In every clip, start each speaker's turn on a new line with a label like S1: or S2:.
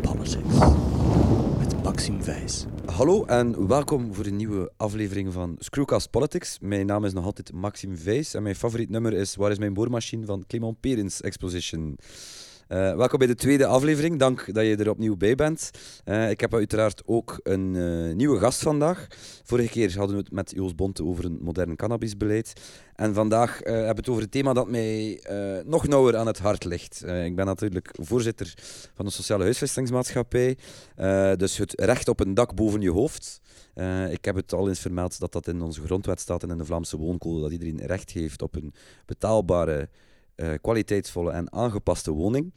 S1: Politics met Maxime Wijs.
S2: Hallo en welkom voor een nieuwe aflevering van Screwcast Politics. Mijn naam is nog altijd Maxime Wijs en mijn favoriet nummer is Waar is mijn boormachine van Clement Perens Exposition. Uh, welkom bij de tweede aflevering. Dank dat je er opnieuw bij bent. Uh, ik heb uiteraard ook een uh, nieuwe gast vandaag. Vorige keer hadden we het met Joost Bonte over een modern cannabisbeleid. En vandaag hebben we het over een thema dat mij nog nauwer aan het hart ligt. ik ben natuurlijk voorzitter van de Sociale Huisvestingsmaatschappij. dus het recht op een dak boven je hoofd. ik heb het al eens vermeld dat dat in onze grondwet staat en in de Vlaamse wooncode. Dat iedereen recht heeft op een betaalbare uh, kwaliteitsvolle en aangepaste woning.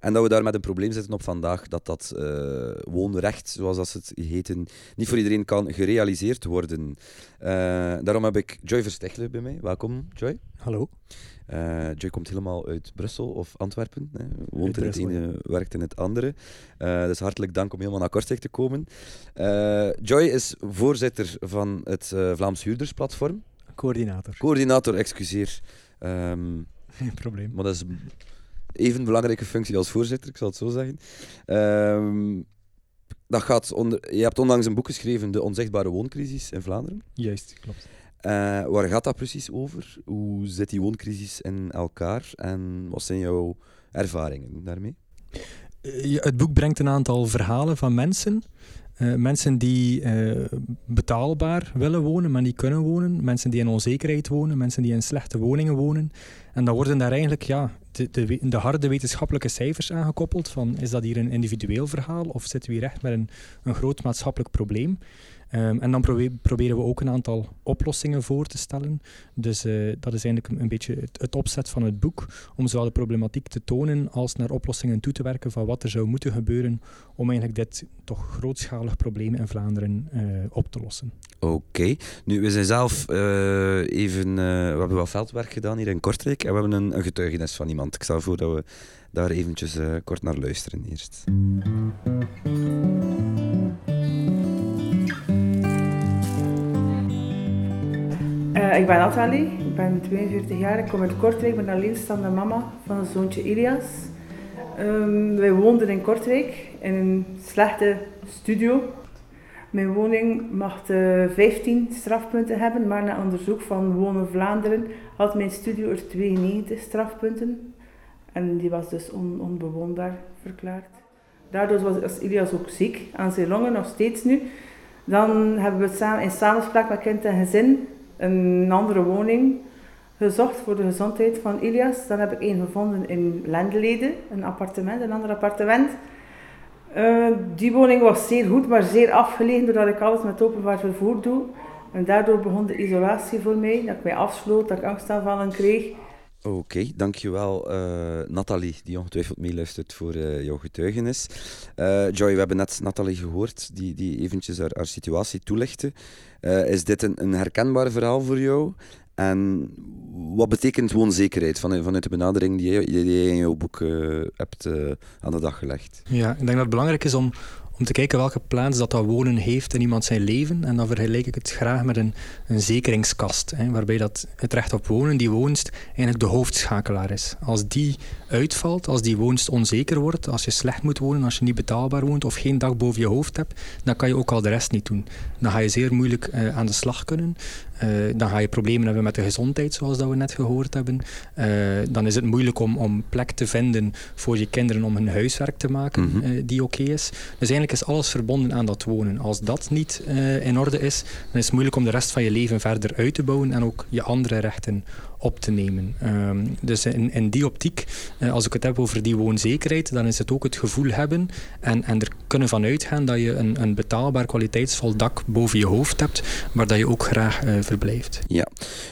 S2: En dat we daar met een probleem zitten op vandaag, dat dat uh, woonrecht, zoals dat het heten, niet voor iedereen kan gerealiseerd worden. Uh, daarom heb ik Joy Verstechler bij mij. Welkom, Joy.
S3: Hallo.
S2: Uh, Joy komt helemaal uit Brussel of Antwerpen. Hè. Woont in het ene, werkt in het andere. dus hartelijk dank om helemaal naar Kortrijk te komen. Joy is voorzitter van het Vlaams Huurdersplatform.
S3: Coördinator.
S2: Coördinator, excuseer.
S3: Um, Geen probleem.
S2: Maar dat is even een belangrijke functie als voorzitter, ik zal het zo zeggen. Um, dat gaat onder, je hebt onlangs een boek geschreven, De Onzichtbare Wooncrisis in Vlaanderen.
S3: Juist, klopt.
S2: Uh, waar gaat dat precies over? Hoe zit die wooncrisis in elkaar en wat zijn jouw ervaringen daarmee?
S3: Uh, het boek brengt een aantal verhalen van mensen uh, mensen die uh, betaalbaar willen wonen, maar niet kunnen wonen. Mensen die in onzekerheid wonen, mensen die in slechte woningen wonen. En dan worden daar eigenlijk ja, de, de, de, harde wetenschappelijke cijfers aangekoppeld. Van, is dat hier een individueel verhaal of zitten we hier echt met een, een groot maatschappelijk probleem? Um, en dan proberen we ook een aantal oplossingen voor te stellen. Dus uh, dat is eigenlijk een, beetje het, opzet van het boek, om zowel de problematiek te tonen als naar oplossingen toe te werken van wat er zou moeten gebeuren om eigenlijk dit toch grootschalig probleem in Vlaanderen uh, op te lossen.
S2: Oké. Nu, we zijn zelf uh, even... we hebben wel veldwerk gedaan hier in Kortrijk en we hebben een, een getuigenis van iemand. Ik stel voor dat we daar eventjes kort naar luisteren eerst.
S4: Uh, ik ben Nathalie, ik ben 42 jaar, ik kom uit Kortrijk, ik ben alleenstaande mama van een zoontje Ilias. Um, wij woonden in Kortrijk in een slechte studio. Mijn woning mag uh, 15 strafpunten hebben, maar na onderzoek van Wonen Vlaanderen had mijn studio er 92 strafpunten. En die was dus on onbewoonbaar verklaard. Daardoor was Ilias ook ziek, aan zijn longen nog steeds nu. Dan hebben we samen, in samenspraak met kind en gezin een andere woning gezocht voor de gezondheid van Ilias. Dan heb ik één gevonden in Lendelede, een appartement, een ander appartement. Uh, die woning was zeer goed, maar zeer afgelegen doordat ik alles met openbaar vervoer doe. En daardoor begon de isolatie voor mij, dat ik mij afsloot, dat ik angstaanvallen kreeg.
S2: Oké, dankjewel uh, Nathalie, die ongetwijfeld meeluistert voor uh, jouw getuigenis. Uh, Joy, we hebben net Nathalie gehoord, die, die eventjes haar, haar situatie toelichtte. is dit een, een herkenbaar verhaal voor jou? En wat betekent woonzekerheid vanuit, vanuit de benadering die jij in jouw boek hebt aan de dag gelegd?
S3: Ja, ik denk dat het belangrijk is om, om te kijken welke plaats dat, dat wonen heeft in iemand zijn leven. En dan vergelijk ik het graag met een, een zekeringskast, hè, waarbij dat het recht op wonen, die woonst, eigenlijk de hoofdschakelaar is. Als die uitvalt, als die woonst onzeker wordt, als je slecht moet wonen, als je niet betaalbaar woont of geen dak boven je hoofd hebt, dan kan je ook al de rest niet doen. Dan ga je zeer moeilijk uh, aan de slag kunnen. Uh, dan ga je problemen hebben met de gezondheid, zoals dat we net gehoord hebben. Uh, dan is het moeilijk om, om plek te vinden voor je kinderen om hun huiswerk te maken mm -hmm. die oké okay is. Dus eigenlijk is alles verbonden aan dat wonen. Als dat niet in orde is, dan is het moeilijk om de rest van je leven verder uit te bouwen en ook je andere rechten op te nemen. Um, dus in, in die optiek, uh, als ik het heb over die woonzekerheid, dan is het ook het gevoel hebben en, en er kunnen van uitgaan dat je een, een betaalbaar kwaliteitsvol dak boven je hoofd hebt, waar dat je ook graag uh, verblijft.
S2: Ja,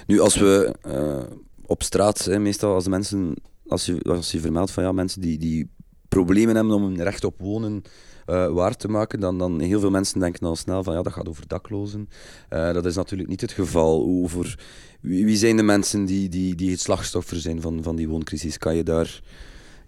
S2: nu als we uh, op straat, hè, meestal als mensen, als je, als je vermeldt van ja, mensen die, die problemen hebben om een recht op wonen uh, waar te maken, dan, dan heel veel mensen denken al snel van ja, dat gaat over daklozen. Dat is natuurlijk niet het geval. Over, wie, zijn de mensen die, die, die het slachtoffer zijn van, van die wooncrisis? Kan je daar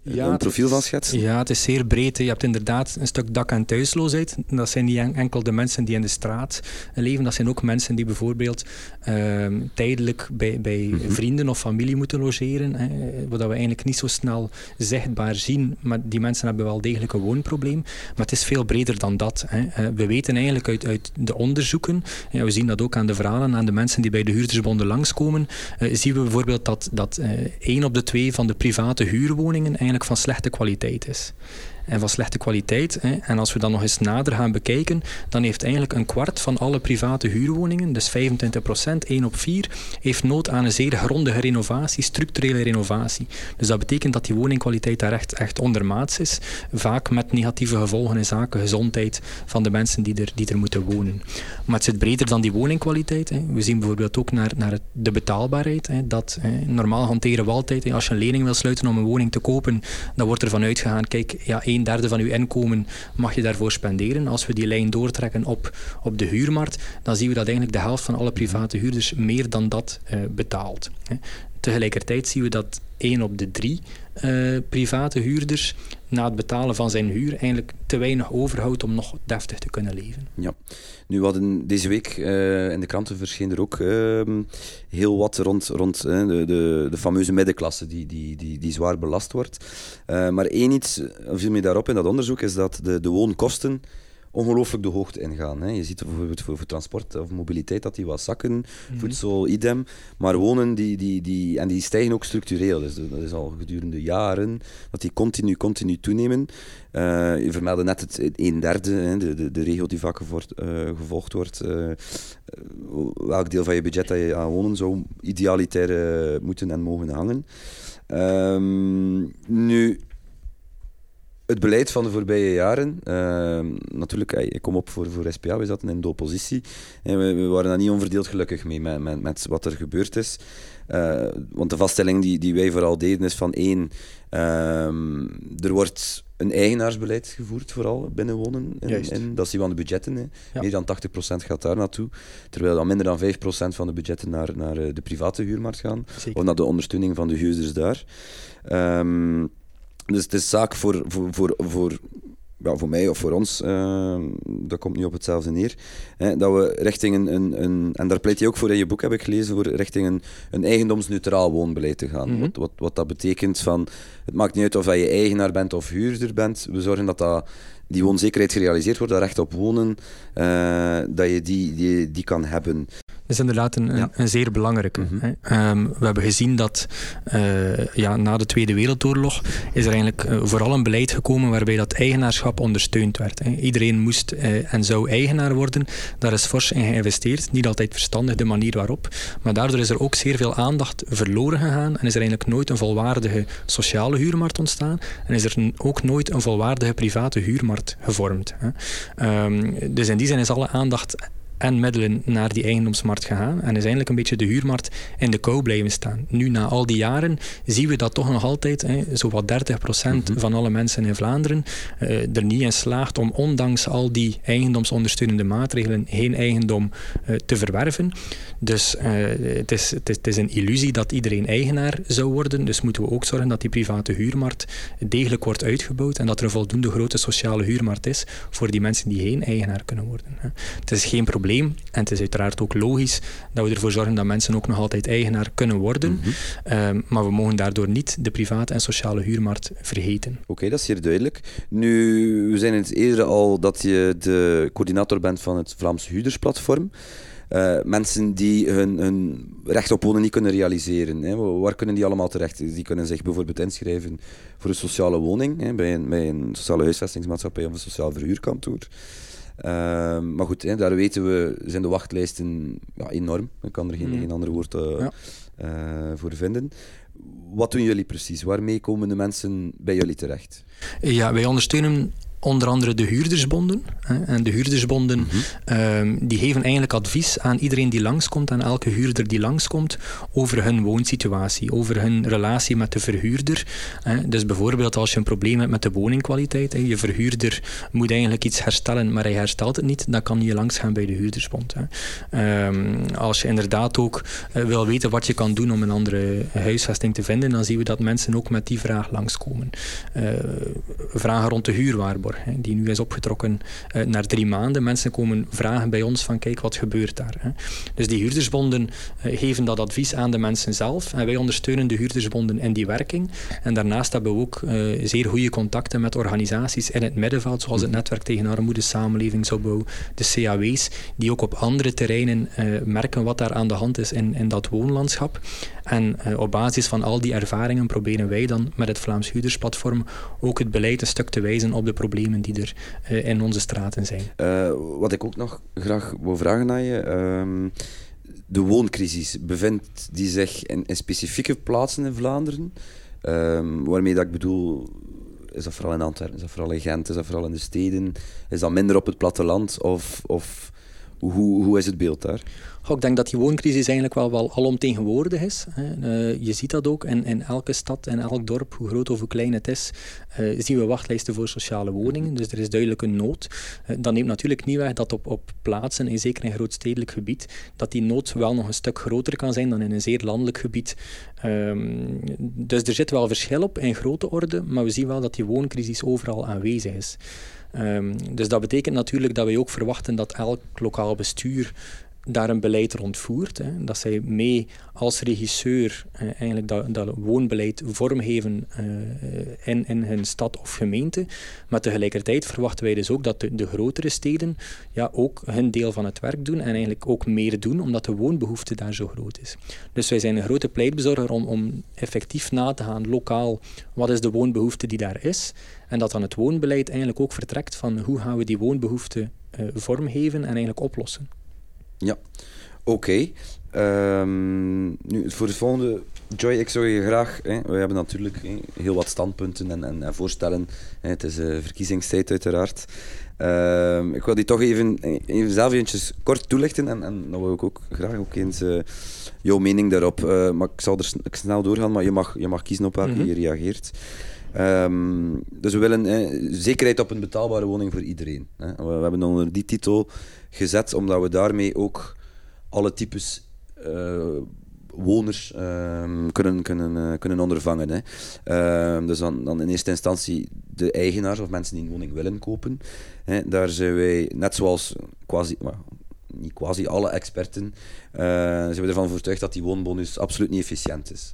S2: een profiel van schetsen?
S3: Ja, het is zeer breed. Je hebt inderdaad een stuk dak- en thuisloosheid. Dat zijn niet enkel de mensen die in de straat leven, dat zijn ook mensen die bijvoorbeeld ehm, tijdelijk bij, bij mhm. vrienden of familie moeten logeren, hè, wat we eigenlijk niet zo snel zichtbaar zien, maar die mensen hebben wel degelijk een woonprobleem. Maar het is veel breder dan dat. Hè. Eh, we weten eigenlijk uit, uit de onderzoeken, en we zien dat ook aan de verhalen, aan de mensen die bij de huurdersbonden langskomen, uh, zien we bijvoorbeeld dat, dat uh, één op de twee van de private huurwoningen eigenlijk van slechte kwaliteit is en van slechte kwaliteit. Hè. En als we dan nog eens nader gaan bekijken, dan heeft eigenlijk een kwart van alle private huurwoningen, dus 25 procent, 1 op 4, heeft nood aan een zeer grondige renovatie, structurele renovatie. Dus dat betekent dat die woningkwaliteit daar echt, echt ondermaats is, vaak met negatieve gevolgen in zaken gezondheid van de mensen die er, die er moeten wonen. Maar het zit breder dan die woningkwaliteit. Hè. We zien bijvoorbeeld ook naar, naar de betaalbaarheid. Hè. Dat, hè, normaal hanteren we altijd, als je een lening wil sluiten om een woning te kopen, dan wordt er vanuit gegaan, kijk, ja, een derde van uw inkomen mag je daarvoor spenderen. Als we die lijn doortrekken op, op de huurmarkt, dan zien we dat eigenlijk de helft van alle private huurders meer dan dat uh, betaalt. Tegelijkertijd zien we dat één op de drie uh, private huurders na het betalen van zijn huur eigenlijk te weinig overhoudt om nog deftig te kunnen leven.
S2: Ja, nu hadden deze week uh, in de kranten verscheen er ook uh, heel wat rond, rond uh, de, de, de, fameuze middenklasse die, die, die, die zwaar belast wordt. maar één iets viel mij daarop in dat onderzoek is dat de, de woonkosten ongelooflijk de hoogte ingaan. Hè. Je ziet bijvoorbeeld voor, voor, transport of mobiliteit dat die wat zakken, mhm. voedsel, idem. Maar wonen, die, die, die, en die stijgen ook structureel. Dus dat is al gedurende jaren dat die continu, continu toenemen. Uh, je vermeldde net het een derde, hè, de, de, de regel die vaak uh, gevolgd wordt. Uh, welk deel van je budget dat je aan wonen zou idealitair moeten en mogen hangen. Um, nu, het beleid van de voorbije jaren, uh, natuurlijk, ik kom op voor, voor SPA, we zaten in de oppositie en we, we waren daar niet onverdeeld gelukkig mee met, met, met wat er gebeurd is. Uh, want de vaststelling die, die wij vooral deden is van één, uh, er wordt een eigenaarsbeleid gevoerd, vooral binnen wonen. En, dat zien we aan de budgetten. Hè. Meer dan 80% gaat daar naartoe. Terwijl dan minder dan 5% van de budgetten naar, naar eh, de private huurmarkt gaan. Zeker. Of naar de ondersteuning van de huurders daar. Um, dus het is zaak voor, voor, voor, voor, ja, voor mij of voor ons, uh, dat komt nu op hetzelfde neer, hè, dat we richting een, een, een, en daar pleit je ook voor in je boek, heb ik gelezen, voor richting een, een eigendomsneutraal woonbeleid te gaan. Mhm. wat, wat, wat dat betekent van, het maakt niet uit of je eigenaar bent of huurder bent, we zorgen dat dat die woonzekerheid gerealiseerd wordt, dat recht op wonen, uh, dat je die, die, die kan hebben
S3: is inderdaad een, een, zeer belangrijke. Mhm. Ehm, we hebben gezien dat uh, ja, na de Tweede Wereldoorlog is er eigenlijk uh, vooral een beleid gekomen waarbij dat eigenaarschap ondersteund werd. Hè. Iedereen moest uh, en zou eigenaar worden. Daar is fors in geïnvesteerd. Niet altijd verstandig de manier waarop. Maar daardoor is er ook zeer veel aandacht verloren gegaan en is er eigenlijk nooit een volwaardige sociale huurmarkt ontstaan. En is er ook nooit een volwaardige private huurmarkt gevormd. Hè. Um, dus in die zin is alle aandacht en middelen naar die eigendomsmarkt gegaan en is eigenlijk een beetje de huurmarkt in de kou blijven staan. Nu, na al die jaren, zien we dat toch nog altijd hè, zowat 30% mm van alle mensen in Vlaanderen uh, er niet in slaagt om ondanks al die eigendomsondersteunende maatregelen geen eigendom uh, te verwerven. Dus uh, het, is, het, is, het, is, een illusie dat iedereen eigenaar zou worden. Dus moeten we ook zorgen dat die private huurmarkt degelijk wordt uitgebouwd en dat er een voldoende grote sociale huurmarkt is voor die mensen die geen eigenaar kunnen worden. Het is geen probleem en het is uiteraard ook logisch dat we ervoor zorgen dat mensen ook nog altijd eigenaar kunnen worden. Mhm. Ehm, maar we mogen daardoor niet de private en sociale huurmarkt vergeten.
S2: Oké, dat is hier duidelijk. Nu, we zijn het eerder al dat je de coördinator bent van het Vlaams Huurdersplatform. Uh, mensen die hun, hun, recht op wonen niet kunnen realiseren. Hè. Waar kunnen die allemaal terecht? Die kunnen zich bijvoorbeeld inschrijven voor een sociale woning hè, bij, een, bij een sociale huisvestingsmaatschappij of een sociaal verhuurkantoor. Ehm, maar goed, hè, daar weten we, zijn de wachtlijsten ja, enorm. Ik kan er geen, mm. geen ander woord uh, uh, voor vinden. Wat doen jullie precies? Waarmee komen de mensen bij jullie terecht?
S3: Ja, wij ondersteunen onder andere de huurdersbonden. Hè. En de huurdersbonden
S2: Mhm.
S3: ehm, die geven eigenlijk advies aan iedereen die langskomt, aan elke huurder die langskomt, over hun woonsituatie, over hun relatie met de verhuurder. Hè. Dus bijvoorbeeld als je een probleem hebt met de woningkwaliteit, hè, je verhuurder moet eigenlijk iets herstellen, maar hij herstelt het niet, dan kan je langs gaan bij de huurdersbond. Hè. Ehm, als je inderdaad ook eh, wil weten wat je kan doen om een andere huisvesting te vinden, dan zien we dat mensen ook met die vraag langskomen. Eh, vragen rond de huurwaarborg, die nu is opgetrokken eh, naar drie maanden. Mensen komen vragen bij ons van kijk, wat gebeurt daar? Hè? Dus die huurdersbonden eh, geven dat advies aan de mensen zelf en wij ondersteunen de huurdersbonden in die werking. En daarnaast hebben we ook eh, zeer goede contacten met organisaties in het middenveld, zoals het Netwerk tegen Armoede, Samenlevingsopbouw, de CAW's, die ook op andere terreinen merken wat daar aan de hand is in, in dat woonlandschap. En eh, op basis van al die ervaringen proberen wij dan met het Vlaams Huurdersplatform ook het beleid een stuk te wijzen op de problemen die er eh, in onze straten zijn.
S2: Eh, wat ik ook nog graag wil vragen aan je. ehm, de wooncrisis, bevindt die zich in, specifieke plaatsen in Vlaanderen? Ehm, waarmee dat ik bedoel, is dat vooral in Antwerpen, is dat vooral in Gent, is dat vooral in de steden? Is dat minder op het platteland? Of, of hoe, hoe is het beeld daar?
S3: Ik denk dat die wooncrisis eigenlijk wel, wel alomtegenwoordig is. Eh, je ziet dat ook in, in elke stad en elk dorp, hoe groot of hoe klein het is, eh, zien we wachtlijsten voor sociale woningen. Dus er is duidelijk een nood. Eh, dat neemt natuurlijk niet weg dat op, op plaatsen, en zeker in grootstedelijk gebied, dat die nood wel nog een stuk groter kan zijn dan in een zeer landelijk gebied. Ehm, dus er zit wel verschil op in grote orde, maar we zien wel dat die wooncrisis overal aanwezig is. Ehm, dus dat betekent natuurlijk dat wij ook verwachten dat elk lokaal bestuur daar een beleid rond voert. Dat zij mee als regisseur eh, eigenlijk dat, dat woonbeleid vormgeven eh, in, in hun stad of gemeente. Maar tegelijkertijd verwachten wij dus ook dat de, de grotere steden ja, ook hun deel van het werk doen en eigenlijk ook meer doen, omdat de woonbehoefte daar zo groot is. Dus wij zijn een grote pleitbezorger om, om effectief na te gaan, lokaal, wat is de woonbehoefte die daar is. En dat dan het woonbeleid eigenlijk ook vertrekt van hoe gaan we die woonbehoefte eh, vormgeven en eigenlijk oplossen.
S2: Ja, oké. Ehm, nu, voor de volgende, Joy, ik zou je graag... Hè, we hebben natuurlijk hè, heel wat standpunten en, en, en voorstellen. Hè, het is uh, verkiezingstijd uiteraard. Ehm, ik wil die toch even, even zelf eventjes kort toelichten en, en dan wil ik ook graag ook eens uh, jouw mening daarop. Uh, maar ik zal er snel doorgaan, maar je mag, je mag kiezen op welke mm -hmm. je reageert. Um, dus we willen eh, zekerheid op een betaalbare woning voor iedereen. We, hebben onder die titel gezet omdat we daarmee ook alle types uh, woners um, kunnen, kunnen, uh, kunnen ondervangen. Hè. Uh, dus dan, dan, in eerste instantie de eigenaars of mensen die een woning willen kopen. Hè. Daar zijn wij, net zoals quasi, well, niet quasi alle experten, eh, zijn we ervan overtuigd dat die woonbonus absoluut niet efficiënt is.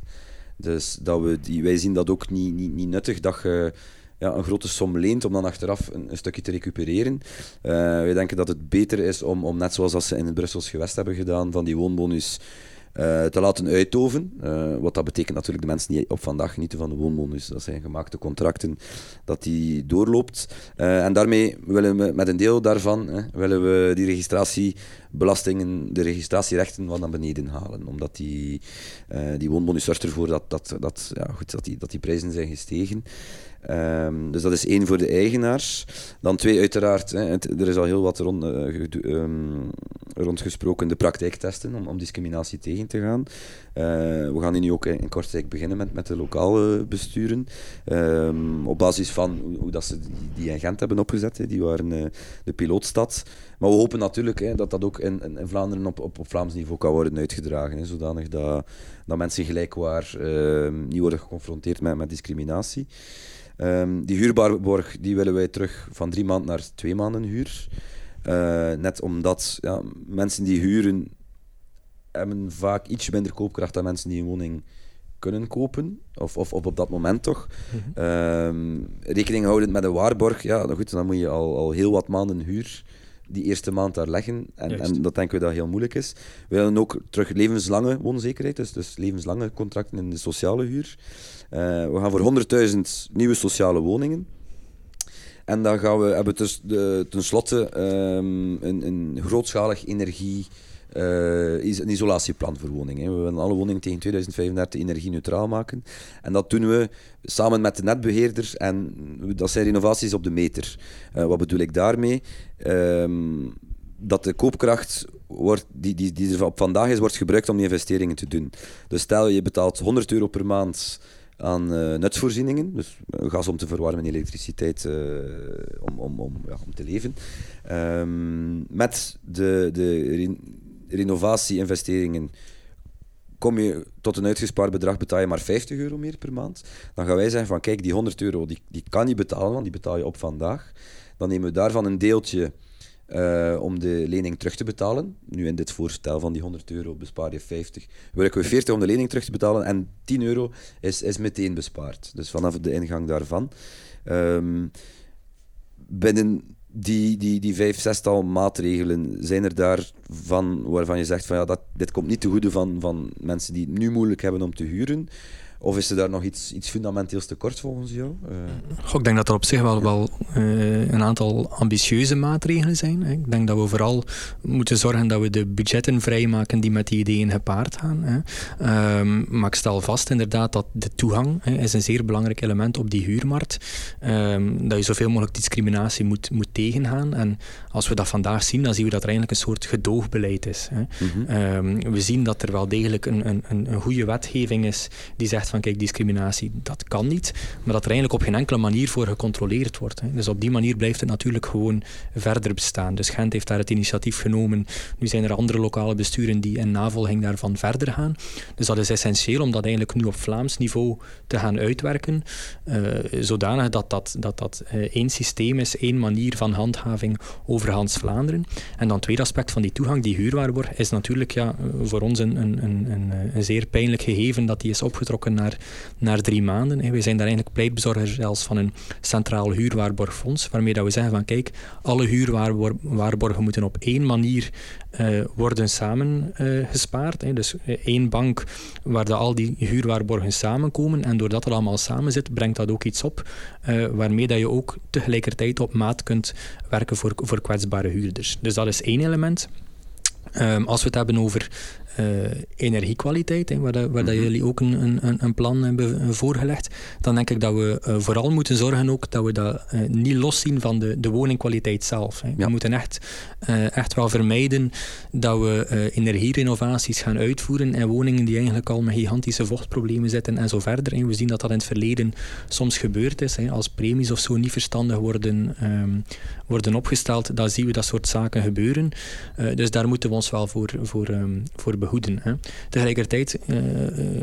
S2: Dus dat we die, wij zien dat ook niet, niet, niet nuttig dat je ja, een grote som leent om dan achteraf een, een stukje te recupereren. Uh, wij denken dat het beter is om, om net zoals dat ze in het Brussels gewest hebben gedaan, van die woonbonus uh, te laten uitoven. Uh, wat dat betekent natuurlijk de mensen die op vandaag genieten van de woonbonus, dat zijn gemaakte contracten, dat die doorloopt. en daarmee willen we met een deel daarvan willen we die registratiebelastingen, de registratierechten wat naar beneden halen. Omdat die, die woonbonus zorgt ervoor dat, dat, dat, ja, goed, dat, die, dat die prijzen zijn gestegen. Um, dus dat is één voor de eigenaars. Dan twee, uiteraard, hè, er is al heel wat rond, uh, rondgesproken, de praktijktesten om, om discriminatie tegen te gaan. Uh, we gaan nu ook in Kortrijk beginnen met, met de lokale besturen. Um, op basis van hoe, dat ze die, die in Gent hebben opgezet, die waren uh, de pilootstad. Maar we hopen natuurlijk hè, dat dat ook in, in, in Vlaanderen op, op, op Vlaams niveau kan worden uitgedragen. Hè, zodanig dat, dat mensen gelijkwaar niet worden geconfronteerd met, met discriminatie. Um, die huurborg die willen wij terug van drie maanden naar twee maanden huur. Uh, net omdat ja, mensen die huren hebben vaak iets minder koopkracht dan mensen die een woning kunnen kopen. Of, of, of op dat moment toch. Mm-hmm. Um, rekening houdend met een waarborg, ja, nou goed, dan moet je al, al heel wat maanden huur die eerste maand daar leggen. En, en, dat denken we dat heel moeilijk is. We willen ook terug levenslange woonzekerheid, dus, dus levenslange contracten in de sociale huur. Uh, we gaan voor 100.000 nieuwe sociale woningen. En dan gaan we, hebben we dus de, tenslotte um, een, een grootschalig energie is een isolatieplan voor woningen. We willen alle woningen tegen 2035 energie-neutraal maken. En dat doen we samen met de netbeheerder. En dat zijn renovaties op de meter. Uh, wat bedoel ik daarmee? Um, dat de koopkracht wordt, die, die, die er vandaag is, wordt gebruikt om die investeringen te doen. Dus stel je betaalt 100 euro per maand aan uh, dus gas om te verwarmen, elektriciteit om, om, om, ja, om te leven. Um, met de, de renovatie-investeringen kom je tot een uitgespaard bedrag, betaal je maar 50 euro meer per maand. Dan gaan wij zeggen van kijk, die 100 euro die, die kan je betalen, want die betaal je op vandaag. Dan nemen we daarvan een deeltje uh, om de lening terug te betalen. Nu in dit voorstel van die 100 euro bespaar je 50. Werken we 40 om de lening terug te betalen en 10 euro is, is meteen bespaard. Dus vanaf de ingang daarvan. Um, binnen die, die, die vijf, zestal maatregelen, zijn er daar van waarvan je zegt van ja, dat, dit komt niet te goede van, van mensen die het nu moeilijk hebben om te huren. Of is er daar nog iets, iets fundamenteels tekort volgens jou? Uh...
S3: Goh, ik denk dat er op zich wel, wel uh, een aantal ambitieuze maatregelen zijn. Hè. Ik denk dat we vooral moeten zorgen dat we de budgetten vrijmaken die met die ideeën gepaard gaan. Hè. Um, maar ik stel vast inderdaad dat de toegang hè, is een zeer belangrijk element op die huurmarkt. Um, dat je zoveel mogelijk discriminatie moet, moet tegengaan. En als we dat vandaag zien, dan zien we dat er eigenlijk een soort gedoogbeleid is. Hè. Mm -hmm. um, we zien dat er wel degelijk een, een, een goede wetgeving is die zegt van kijk, discriminatie, dat kan niet. Maar dat er eigenlijk op geen enkele manier voor gecontroleerd wordt. Hè. Dus op die manier blijft het natuurlijk gewoon verder bestaan. Dus Gent heeft daar het initiatief genomen. Nu zijn er andere lokale besturen die in navolging daarvan verder gaan. Dus dat is essentieel om dat eigenlijk nu op Vlaams niveau te gaan uitwerken. Uh, zodanig dat dat, dat, dat uh, één systeem is, één manier van handhaving over Hans Vlaanderen. En dan het tweede aspect van die toegang, die huurwaarborg, is natuurlijk ja, voor ons een, een, een, een zeer pijnlijk gegeven dat die is opgetrokken naar drie maanden. We zijn daar eigenlijk pleitbezorger zelfs van een centraal huurwaarborgfonds, waarmee dat we zeggen van kijk, alle huurwaarborgen moeten op één manier uh, worden samengespaard. Uh, dus uh, één bank waar de, al die huurwaarborgen samenkomen en doordat het allemaal samen zit, brengt dat ook iets op waarmee dat je ook tegelijkertijd op maat kunt werken voor, voor kwetsbare huurders. Dus dat is één element. Um, als we het hebben over energiekwaliteit, hè, waar, dat, waar dat mhm. jullie ook een, een, een, plan hebben voorgelegd, dan denk ik dat we uh, vooral moeten zorgen ook dat we dat niet loszien van de, de woningkwaliteit zelf. Hè. Ja. We moeten echt, echt wel vermijden dat we energierenovaties gaan uitvoeren in woningen die eigenlijk al met gigantische vochtproblemen zitten en zo verder. En we zien dat dat in het verleden soms gebeurd is. Hè. Als premies of zo niet verstandig worden, um, worden opgesteld, dan zien we dat soort zaken gebeuren. dus daar moeten we ons wel voor, voor, um, voor behoeden. Hè. Tegelijkertijd, uh,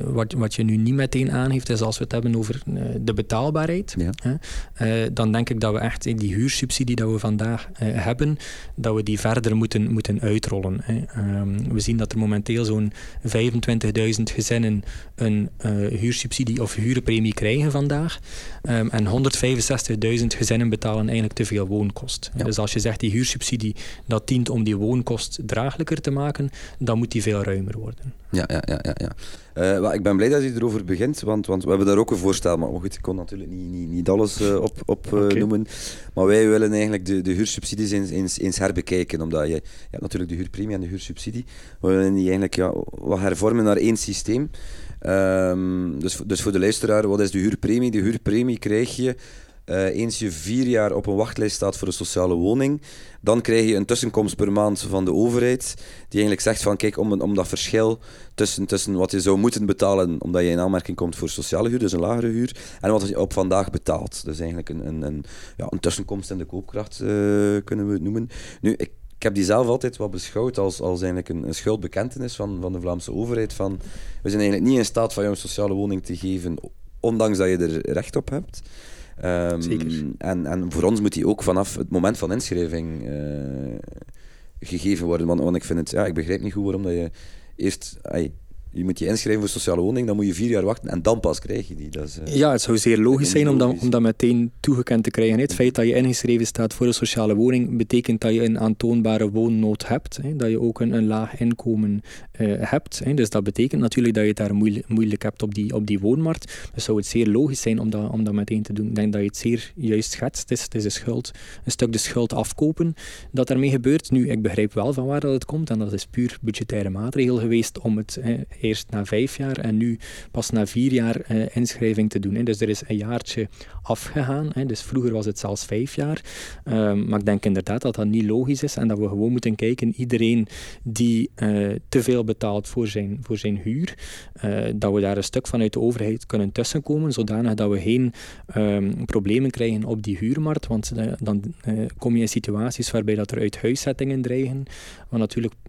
S3: wat, wat je nu niet meteen aangeeft, is als we het hebben over uh, de betaalbaarheid, ja. hè, dan denk ik dat we echt in die huursubsidie die we vandaag hebben, dat we die verder moeten, moeten uitrollen. Hè. Um, we zien dat er momenteel zo'n 25.000 gezinnen een huursubsidie of huurpremie krijgen vandaag. Um, en 165.000 gezinnen betalen eigenlijk te veel woonkost. Ja. Dus als je zegt die huursubsidie dat dient om die woonkost draaglijker te maken, dan moet die veel ruimer worden.
S2: Ja, ja, ja. ja, ja. Uh, ik ben blij dat je erover begint, want, want we hebben daar ook een voorstel. Maar goed, ik kon natuurlijk niet, niet, niet alles uh, op, op uh, okay. noemen. Maar wij willen eigenlijk de, de huursubsidies eens, eens, eens herbekijken. Omdat je, je hebt natuurlijk de huurpremie en de huursubsidie. We willen die eigenlijk ja, wat hervormen naar één systeem. Um, dus, dus voor de luisteraar, wat is de huurpremie? De huurpremie krijg je uh, eens je vier jaar op een wachtlijst staat voor een sociale woning, dan krijg je een tussenkomst per maand van de overheid, die eigenlijk zegt van kijk, om, om dat verschil tussen, tussen wat je zou moeten betalen omdat je in aanmerking komt voor sociale huur, dus een lagere huur, en wat je op vandaag betaalt. Dus eigenlijk een, een, een, ja, een tussenkomst in de koopkracht, uh, kunnen we het noemen. Nu, ik, heb die zelf altijd wel beschouwd als, als eigenlijk een, een schuldbekentenis van, van de Vlaamse overheid. Van, we zijn eigenlijk niet in staat van jou een sociale woning te geven, ondanks dat je er recht op hebt.
S3: Um, Zeker.
S2: En, en voor ons moet die ook vanaf het moment van inschrijving uh, gegeven worden. Want, want ik vind het, ja, ik begrijp niet goed waarom dat je eerst. Ay, je moet je inschrijven voor sociale woning, dan moet je vier jaar wachten en dan pas krijg je die. Dat is, uh,
S3: ja, het zou zeer logisch zijn om dat, om dat meteen toegekend te krijgen. Het feit dat je ingeschreven staat voor een sociale woning betekent dat je een aantoonbare woonnood hebt. Hè. Dat je ook een, een laag inkomen hebt. Hè. Dus dat betekent natuurlijk dat je het daar moeilijk, moeilijk hebt op die, op die woonmarkt. Dus zou het zeer logisch zijn om dat, om dat meteen te doen. Ik denk dat je het zeer juist schetst. Het is, het schuld, een stuk de schuld afkopen dat daarmee gebeurt. Nu, ik begrijp wel van waar dat het komt en dat is puur budgettaire maatregel geweest om het eerst na vijf jaar en nu pas na vier jaar eh, inschrijving te doen. Hè. Dus er is een jaartje afgegaan. Hè. Dus vroeger was het zelfs vijf jaar. Ehm, maar ik denk inderdaad dat dat niet logisch is en dat we gewoon moeten kijken, iedereen die uh, te veel betaalt voor zijn, voor zijn huur, uh, dat we daar een stuk vanuit de overheid kunnen tussenkomen, zodanig dat we geen um, problemen krijgen op die huurmarkt. Want dan kom je in situaties waarbij dat er uithuiszettingen dreigen, wat natuurlijk eh,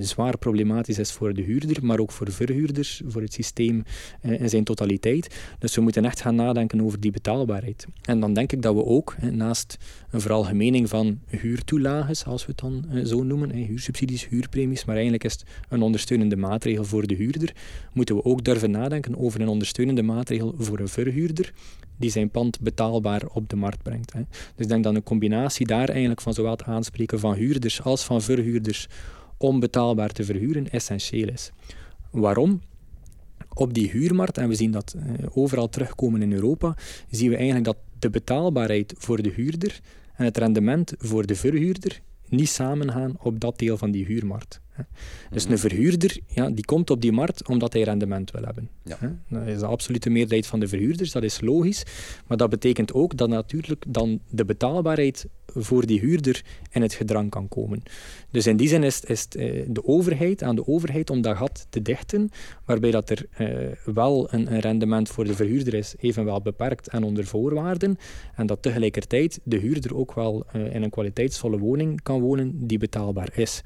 S3: zwaar problematisch is voor de huurder, maar ook voor verhuurders, voor het systeem eh, in zijn totaliteit. Dus we moeten echt gaan nadenken over die betaalbaarheid. En dan denk ik dat we ook, naast een veralgemening van huurtoelages, als we het dan eh, zo noemen, huursubsidies, huurpremies, maar eigenlijk is het een ondersteunende maatregel voor de huurder, moeten we ook durven nadenken over een ondersteunende maatregel voor een verhuurder die zijn pand betaalbaar op de markt brengt. Dus ik denk dat een combinatie daar eigenlijk van zowel het aanspreken van huurders als van verhuurders om betaalbaar te verhuren essentieel is. Waarom? Op die huurmarkt, en we zien dat eh, overal terugkomen in Europa, zien we eigenlijk dat de betaalbaarheid voor de huurder en het rendement voor de verhuurder niet samengaan op dat deel van die huurmarkt. Dus een verhuurder ja, die komt op die markt omdat hij rendement wil hebben. Ja. Dat is de absolute meerderheid van de verhuurders, dat is logisch. Maar dat betekent ook dat natuurlijk dan de betaalbaarheid voor die huurder in het gedrang kan komen. Dus in die zin is, is het eh, de overheid, aan de overheid om dat gat te dichten, waarbij dat er eh, wel een, een, rendement voor de verhuurder is, evenwel beperkt en onder voorwaarden, en dat tegelijkertijd de huurder ook wel uh, in een kwaliteitsvolle woning kan wonen die betaalbaar is.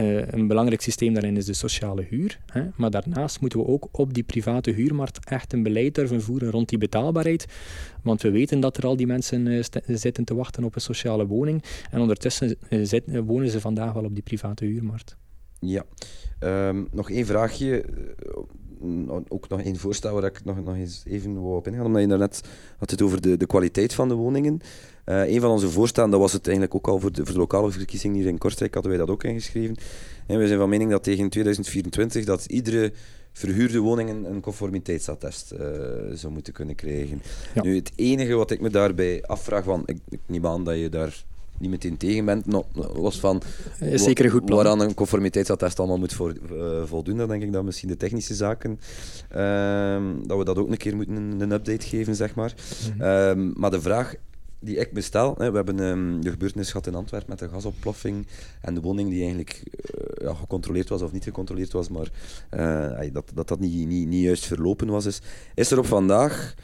S3: Uh, een belangrijk systeem daarin is de sociale huur. Hè. Maar daarnaast moeten we ook op die private huurmarkt echt een beleid durven voeren rond die betaalbaarheid. Want we weten dat er al die mensen uh, zitten te wachten op een sociale woning. En ondertussen zit, wonen ze vandaag wel op die private huurmarkt.
S2: Ja. Um, nog één vraagje. Ook nog één voorstel waar ik nog, nog eens even wou op ingaan. Omdat je daarnet had het over de, de kwaliteit van de woningen. Uh, een van onze voorstellen, dat was het eigenlijk ook al voor de, voor de lokale verkiezingen hier in Kortrijk, hadden wij dat ook ingeschreven. En we zijn van mening dat tegen 2024 dat iedere verhuurde woning een, een conformiteitsattest uh, zou moeten kunnen krijgen. Nu, het enige wat ik me daarbij afvraag, want ik, ik neem aan dat je daar niet meteen tegen bent, no, los van
S3: is zeker een goed plan.
S2: waaraan een conformiteitsattest allemaal moet voor, uh, voldoen, dan denk ik dat misschien de technische zaken, uh, dat we dat ook een keer moeten een, een update geven, zeg maar. Mm -hmm. maar de vraag die ik bestel. Hè. We hebben um, de gebeurtenis gehad in Antwerpen met de gasoploffing en de woning die eigenlijk uh, ja, gecontroleerd was of niet gecontroleerd was, maar uh, dat, dat dat niet, niet, niet juist verlopen was. Is, is er op vandaag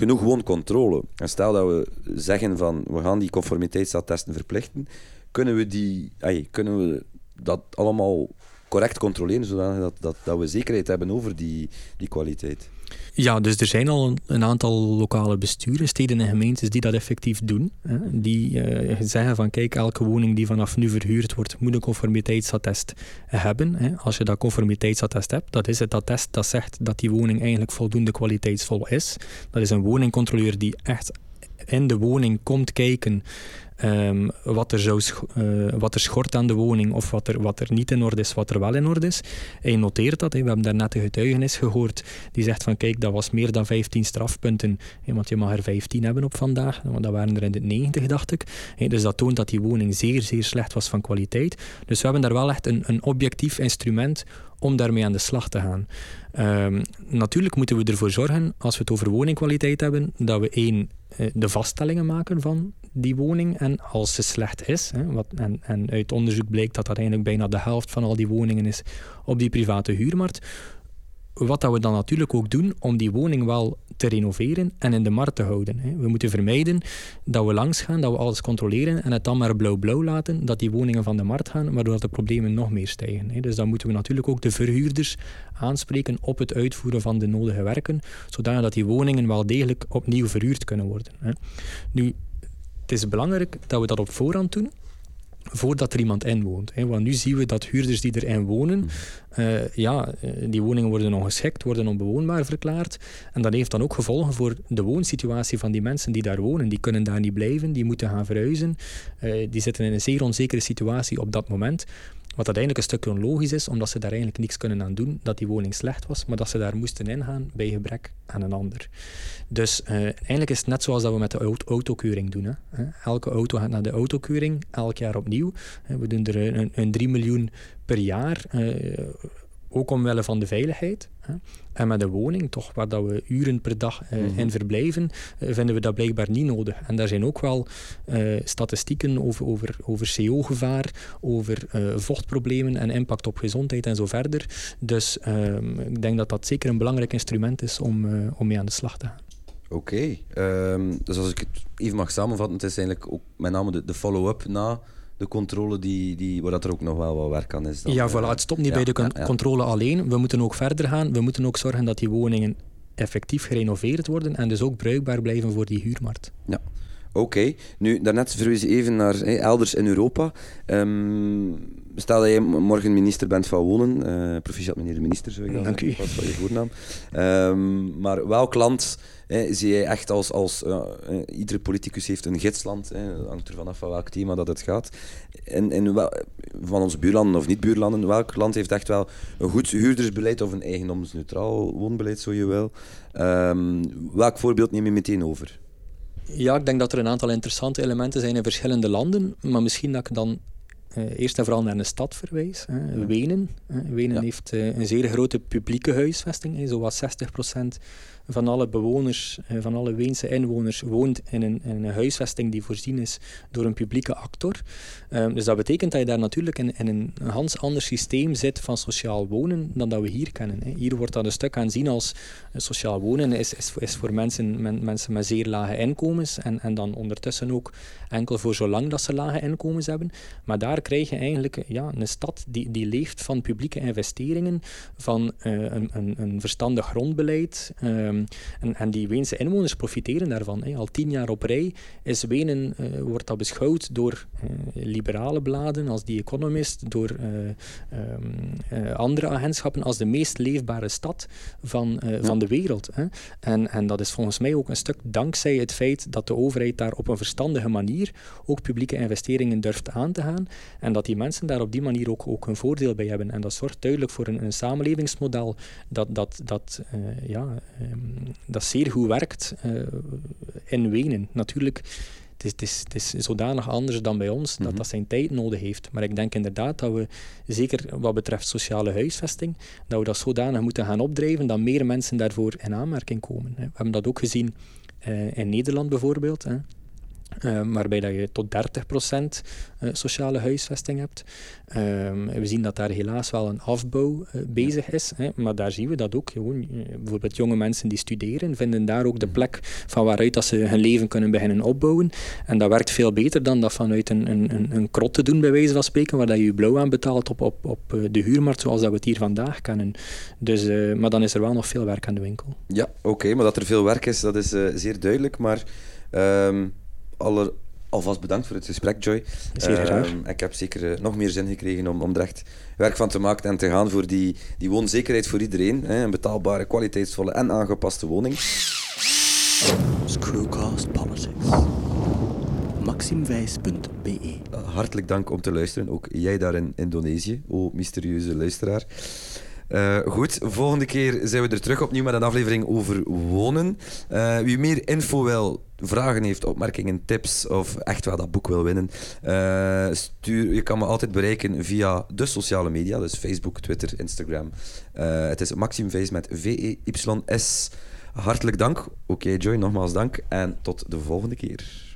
S2: genoeg wooncontrole? En stel dat we zeggen van we gaan die conformiteitsattesten verplichten, kunnen we, die, ay, kunnen we dat allemaal correct controleren, zodat dat, dat, dat we zekerheid hebben over die, die kwaliteit?
S3: Ja, dus er zijn al een, aantal lokale besturen, steden en gemeentes die dat effectief doen. Hè. Die uh, zeggen van kijk, elke woning die vanaf nu verhuurd wordt, moet een conformiteitsattest hebben. Hè. Als je dat conformiteitsattest hebt, dat is het attest dat zegt dat die woning eigenlijk voldoende kwaliteitsvol is. Dat is een woningcontroleur die echt in de woning komt kijken Ehm, wat, er zou uh, wat er schort aan de woning of wat er, wat er niet in orde is, wat er wel in orde is. Je noteert dat. We hebben daarnet een getuigenis gehoord die zegt van kijk, dat was meer dan 15 strafpunten. Hè, want je mag er 15 hebben op vandaag. Want dat waren er in de 90, dacht ik. Dus dat toont dat die woning zeer, zeer slecht was van kwaliteit. Dus we hebben daar wel echt een, een objectief instrument om daarmee aan de slag te gaan. Um, natuurlijk moeten we ervoor zorgen, als we het over woningkwaliteit hebben, dat we één, eh, de vaststellingen maken van die woning en als ze slecht is, hè, wat, en, en uit onderzoek blijkt dat dat eigenlijk bijna de helft van al die woningen is op die private huurmarkt, wat dat we dan natuurlijk ook doen om die woning wel te renoveren en in de markt te houden. We moeten vermijden dat we langs gaan, dat we alles controleren en het dan maar blauw-blauw laten, dat die woningen van de markt gaan, waardoor de problemen nog meer stijgen. Dus dan moeten we natuurlijk ook de verhuurders aanspreken op het uitvoeren van de nodige werken, zodat die woningen wel degelijk opnieuw verhuurd kunnen worden. Nu, het is belangrijk dat we dat op voorhand doen, voordat er iemand in woont. Hè. Want nu zien we dat huurders die erin wonen, uh, ja, eh, die woningen worden ongeschikt, worden onbewoonbaar verklaard. En dat heeft dan ook gevolgen voor de woonsituatie van die mensen die daar wonen. Die kunnen daar niet blijven, die moeten gaan verhuizen. Uh, die zitten in een zeer onzekere situatie op dat moment. Wat dat eigenlijk een stuk onlogisch is, omdat ze daar eigenlijk niks kunnen aan doen, dat die woning slecht was, maar dat ze daar moesten ingaan bij gebrek aan een ander. Dus uh, eigenlijk is het net zoals dat we met de autokeuring doen. Hè. Elke auto gaat naar de autokeuring, elk jaar opnieuw. We doen er een, een 3 miljoen per jaar. Ook omwille van de veiligheid. Hè. En met een woning, toch waar dat we uren per dag uh, mm -hmm. in verblijven, uh, vinden we dat blijkbaar niet nodig. En daar zijn ook wel uh, statistieken over, over, over CO-gevaar, over vochtproblemen en impact op gezondheid en zo verder. Dus ehm, ik denk dat dat zeker een belangrijk instrument is om, om mee aan de slag te gaan.
S2: Oké, okay. um, dus als ik het even mag samenvatten, het is eigenlijk ook met name de, de follow-up na de controle die, die, waar dat er ook nog wel wat werk aan is. Dan,
S3: ja, voilà, het stopt niet ja, bij de con ja, ja. controle alleen. We moeten ook verder gaan. We moeten ook zorgen dat die woningen effectief gerenoveerd worden en dus ook bruikbaar blijven voor die huurmarkt.
S2: Ja. Oké, okay. nu daarnet verwees je even naar hey, elders in Europa. Um, stel dat jij morgen minister bent van Wonen, uh, proficiat meneer de minister, zou ik dan
S3: Dank u.
S2: Wat van je voornaam. Um, maar welk land hey, zie jij echt als, als uh, iedere politicus heeft een gidsland, het hangt er vanaf van welk thema dat het gaat. En, en wel, van onze buurlanden of niet-buurlanden, welk land heeft echt wel een goed huurdersbeleid of een eigendomsneutraal woonbeleid, zo je wil. Um, welk voorbeeld neem je meteen over?
S3: Ja, ik denk dat er een aantal interessante elementen zijn in verschillende landen, maar misschien dat ik dan eerst en vooral naar een stad verwijs. Hè. Wenen. Hè. Wenen ja. heeft uh, een zeer grote publieke huisvesting. Hè. Zowat 60% van alle bewoners, uh, van alle Weense inwoners, woont in een, in een, huisvesting die voorzien is door een publieke actor. dus dat betekent dat je daar natuurlijk in, in een ganz ander systeem zit van sociaal wonen dan dat we hier kennen. Hè. Hier wordt dat een stuk aanzien als sociaal wonen is, is, is voor mensen, men, mensen met zeer lage inkomens en, en dan ondertussen ook enkel voor zolang dat ze lage inkomens hebben. Maar daar krijg je eigenlijk ja, een stad die, die leeft van publieke investeringen, van uh, een, een, een, verstandig grondbeleid. Um, en, en, die Weense inwoners profiteren daarvan. Hè. Al tien jaar op rij is Wenen, uh, wordt dat beschouwd door uh, liberale bladen als The Economist, door um, andere agentschappen als de meest leefbare stad van, ja. van de wereld. Hè. En, en dat is volgens mij ook een stuk dankzij het feit dat de overheid daar op een verstandige manier ook publieke investeringen durft aan te gaan. En dat die mensen daar op die manier ook, ook een voordeel bij hebben. En dat zorgt duidelijk voor een, een samenlevingsmodel dat, dat, dat, uh, ja, um, dat zeer goed werkt uh, in Wenen. Natuurlijk, het is, het, is, het is zodanig anders dan bij ons dat -hmm. dat zijn tijd nodig heeft. Maar ik denk inderdaad dat we, zeker wat betreft sociale huisvesting, dat we dat zodanig moeten gaan opdrijven dat meer mensen daarvoor in aanmerking komen. We hebben dat ook gezien uh, in Nederland bijvoorbeeld. Hè. Uh, waarbij dat je tot 30% uh, sociale huisvesting hebt. Uh, we zien dat daar helaas wel een afbouw uh, bezig is, hè, maar daar zien we dat ook. Gewoon, bijvoorbeeld jonge mensen die studeren, vinden daar ook de plek van waaruit dat ze hun leven kunnen beginnen opbouwen. En dat werkt veel beter dan dat vanuit een, een, een, een krot te doen, bij wijze van spreken, waar dat je je blauw aan betaalt op, op, op de huurmarkt, zoals dat we het hier vandaag kennen. Dus, maar dan is er wel nog veel werk aan de winkel.
S2: Ja, oké, okay, maar dat er veel werk is, dat is zeer duidelijk. Maar... Um aller, alvast bedankt voor het gesprek, Joy.
S3: Zeer graag.
S2: Uh, ik heb zeker uh, nog meer zin gekregen om, om er echt werk van te maken en te gaan voor die, die woonzekerheid voor iedereen. Hè, een betaalbare, kwaliteitsvolle en aangepaste woning.
S1: Screwcast Politics. MaximWijs.be
S2: uh, Hartelijk dank om te luisteren, ook jij daar in Indonesië, o mysterieuze luisteraar. Uh, goed, volgende keer zijn we er terug opnieuw met een aflevering over wonen. Uh, wie meer info wil, vragen heeft, opmerkingen, tips of echt wel dat boek wil winnen, uh, stuur, je kan me altijd bereiken via de sociale media, dus Facebook, Twitter, Instagram. het is Maxim Vijs met V-E-Y-S. Hartelijk dank. Oké, Joy, nogmaals dank en tot de volgende keer.